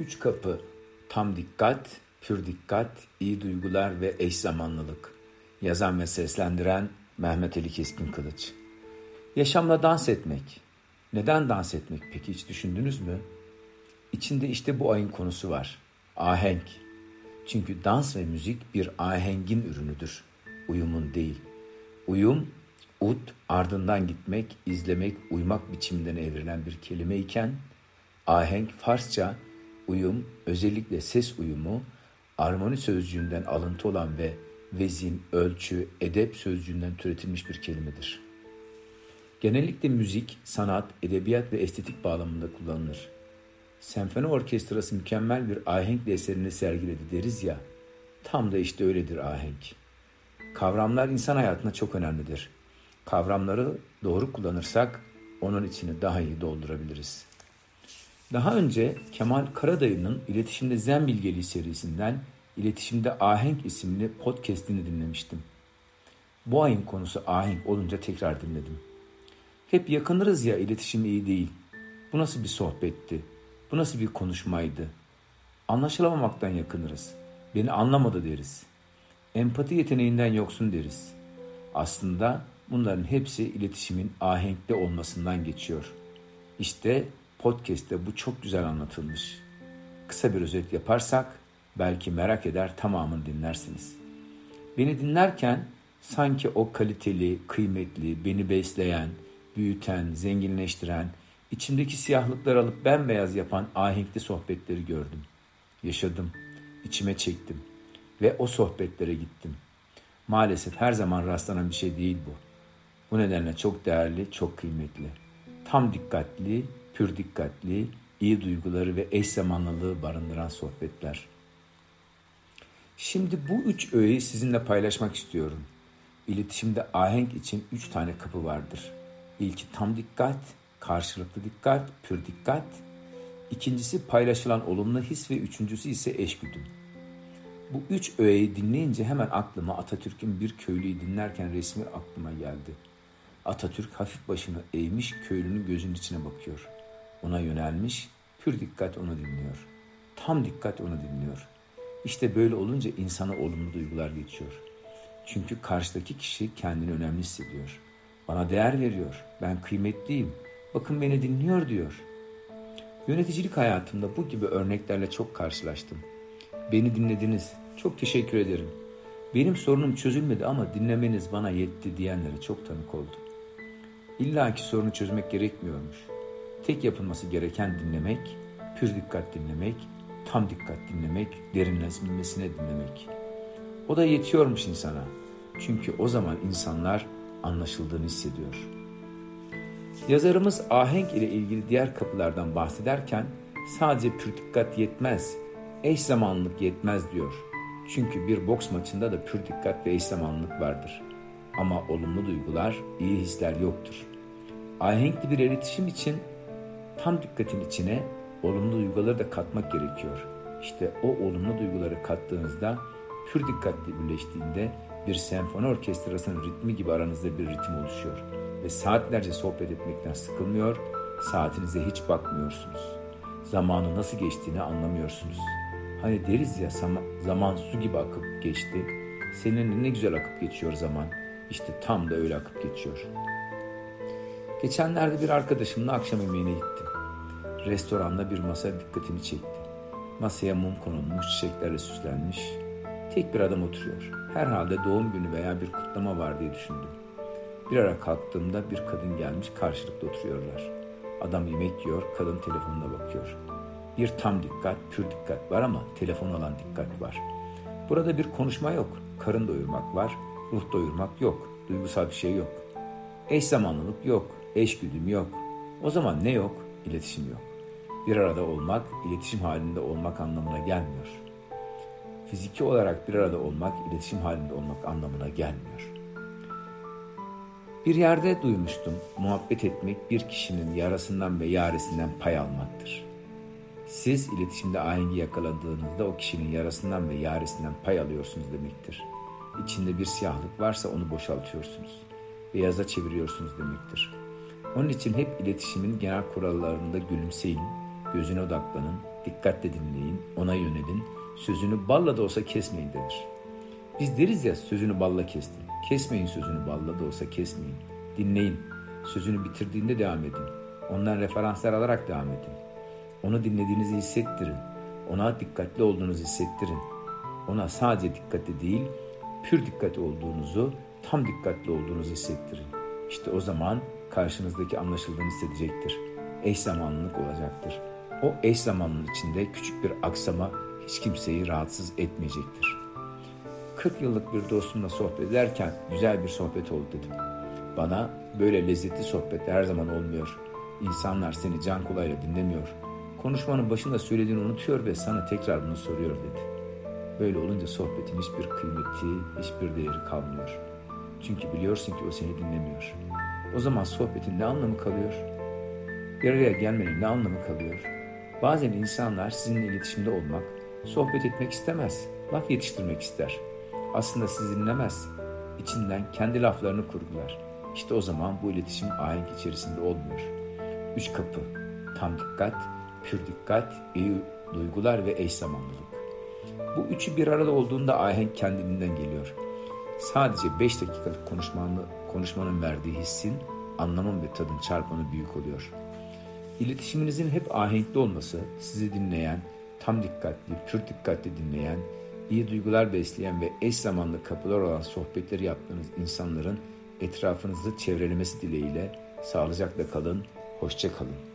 Üç kapı, tam dikkat, pür dikkat, iyi duygular ve eş zamanlılık. Yazan ve seslendiren Mehmet Ali Keskin Kılıç. Yaşamla dans etmek. Neden dans etmek peki hiç düşündünüz mü? İçinde işte bu ayın konusu var. Ahenk. Çünkü dans ve müzik bir ahengin ürünüdür. Uyumun değil. Uyum, ud, ardından gitmek, izlemek, uymak biçiminden evrilen bir kelime iken, ahenk Farsça uyum, özellikle ses uyumu, armoni sözcüğünden alıntı olan ve vezin, ölçü, edep sözcüğünden türetilmiş bir kelimedir. Genellikle müzik, sanat, edebiyat ve estetik bağlamında kullanılır. Senfoni orkestrası mükemmel bir ahenk eserini sergiledi deriz ya, tam da işte öyledir ahenk. Kavramlar insan hayatına çok önemlidir. Kavramları doğru kullanırsak onun içini daha iyi doldurabiliriz. Daha önce Kemal Karadayı'nın İletişimde Zen Bilgeliği serisinden İletişimde Ahenk isimli podcastini dinlemiştim. Bu ayın konusu ahenk olunca tekrar dinledim. Hep yakınırız ya iletişim iyi değil. Bu nasıl bir sohbetti? Bu nasıl bir konuşmaydı? Anlaşılamamaktan yakınırız. Beni anlamadı deriz. Empati yeteneğinden yoksun deriz. Aslında bunların hepsi iletişimin ahenkte olmasından geçiyor. İşte podcast'te bu çok güzel anlatılmış. Kısa bir özet yaparsak belki merak eder tamamını dinlersiniz. Beni dinlerken sanki o kaliteli, kıymetli, beni besleyen, büyüten, zenginleştiren, içimdeki siyahlıkları alıp bembeyaz yapan ahenkli sohbetleri gördüm. Yaşadım, içime çektim ve o sohbetlere gittim. Maalesef her zaman rastlanan bir şey değil bu. Bu nedenle çok değerli, çok kıymetli. Tam dikkatli, pür dikkatli, iyi duyguları ve eş zamanlılığı barındıran sohbetler. Şimdi bu üç öğeyi sizinle paylaşmak istiyorum. İletişimde ahenk için üç tane kapı vardır. İlki tam dikkat, karşılıklı dikkat, pür dikkat. İkincisi paylaşılan olumlu his ve üçüncüsü ise eşgüdüm. Bu üç öğeyi dinleyince hemen aklıma Atatürk'ün bir köylüyü dinlerken resmi aklıma geldi. Atatürk hafif başını eğmiş köylünün gözünün içine bakıyor. Ona yönelmiş, pür dikkat onu dinliyor. Tam dikkat onu dinliyor. İşte böyle olunca insana olumlu duygular geçiyor. Çünkü karşıdaki kişi kendini önemli hissediyor. Bana değer veriyor. Ben kıymetliyim. Bakın beni dinliyor diyor. Yöneticilik hayatımda bu gibi örneklerle çok karşılaştım. Beni dinlediniz. Çok teşekkür ederim. Benim sorunum çözülmedi ama dinlemeniz bana yetti diyenlere çok tanık oldum. İlla ki sorunu çözmek gerekmiyormuş. Tek yapılması gereken dinlemek, pür dikkat dinlemek, tam dikkat dinlemek, derinleşmesine dinlemek. O da yetiyormuş insana. Çünkü o zaman insanlar anlaşıldığını hissediyor. Yazarımız ahenk ile ilgili diğer kapılardan bahsederken sadece pür dikkat yetmez, eş zamanlılık yetmez diyor. Çünkü bir boks maçında da pür dikkat ve eş zamanlılık vardır. Ama olumlu duygular, iyi hisler yoktur. Ahenkli bir iletişim için tam dikkatin içine olumlu duyguları da katmak gerekiyor. İşte o olumlu duyguları kattığınızda pür dikkatli birleştiğinde bir senfoni orkestrasının ritmi gibi aranızda bir ritim oluşuyor. Ve saatlerce sohbet etmekten sıkılmıyor, saatinize hiç bakmıyorsunuz. Zamanı nasıl geçtiğini anlamıyorsunuz. Hani deriz ya zaman su gibi akıp geçti. Senin ne güzel akıp geçiyor zaman. İşte tam da öyle akıp geçiyor. Geçenlerde bir arkadaşımla akşam yemeğine gittim. Restoranda bir masa dikkatimi çekti. Masaya mum konulmuş, çiçeklerle süslenmiş. Tek bir adam oturuyor. Herhalde doğum günü veya bir kutlama var diye düşündüm. Bir ara kalktığımda bir kadın gelmiş karşılıklı oturuyorlar. Adam yemek yiyor, kadın telefonuna bakıyor. Bir tam dikkat, pür dikkat var ama telefon olan dikkat var. Burada bir konuşma yok. Karın doyurmak var, ruh doyurmak yok. Duygusal bir şey yok. Eş zamanlılık yok, eş güdüm yok. O zaman ne yok? İletişim yok. Bir arada olmak, iletişim halinde olmak anlamına gelmiyor. Fiziki olarak bir arada olmak, iletişim halinde olmak anlamına gelmiyor. Bir yerde duymuştum, muhabbet etmek bir kişinin yarasından ve yaresinden pay almaktır. Siz iletişimde ahengi yakaladığınızda o kişinin yarasından ve yaresinden pay alıyorsunuz demektir. İçinde bir siyahlık varsa onu boşaltıyorsunuz. Beyaza çeviriyorsunuz demektir. Onun için hep iletişimin genel kurallarında gülümseyin, gözüne odaklanın, Dikkatle dinleyin, ona yönelin, sözünü balla da olsa kesmeyin denir. Biz deriz ya sözünü balla kestin. Kesmeyin sözünü balla da olsa kesmeyin. Dinleyin. Sözünü bitirdiğinde devam edin. Ondan referanslar alarak devam edin. Onu dinlediğinizi hissettirin. Ona dikkatli olduğunuzu hissettirin. Ona sadece dikkatli değil, pür dikkatli olduğunuzu, tam dikkatli olduğunuzu hissettirin. İşte o zaman karşınızdaki anlaşıldığını hissedecektir. Eş zamanlılık olacaktır. O eş zamanlılığın içinde küçük bir aksama hiç kimseyi rahatsız etmeyecektir. 40 yıllık bir dostumla sohbet ederken güzel bir sohbet oldu dedim. Bana böyle lezzetli sohbet her zaman olmuyor. İnsanlar seni can kulağıyla dinlemiyor. Konuşmanın başında söylediğini unutuyor ve sana tekrar bunu soruyor dedi. Böyle olunca sohbetin hiçbir kıymeti, hiçbir değeri kalmıyor. Çünkü biliyorsun ki o seni dinlemiyor. O zaman sohbetin ne anlamı kalıyor? Bir araya gelmenin ne anlamı kalıyor? Bazen insanlar sizinle iletişimde olmak, sohbet etmek istemez, laf yetiştirmek ister. Aslında sizi dinlemez. İçinden kendi laflarını kurgular. İşte o zaman bu iletişim ahenk içerisinde olmuyor. Üç kapı, tam dikkat, pür dikkat, iyi duygular ve eş zamanlılık. Bu üçü bir arada olduğunda ahenk kendiliğinden geliyor. Sadece beş dakikalık konuşmanı, konuşmanın verdiği hissin, anlamın ve tadın çarpanı büyük oluyor. İletişiminizin hep ahenkli olması, sizi dinleyen, tam dikkatli, pür dikkatli dinleyen, iyi duygular besleyen ve eş zamanlı kapılar olan sohbetleri yaptığınız insanların etrafınızı çevrelemesi dileğiyle sağlıcakla kalın, hoşça kalın.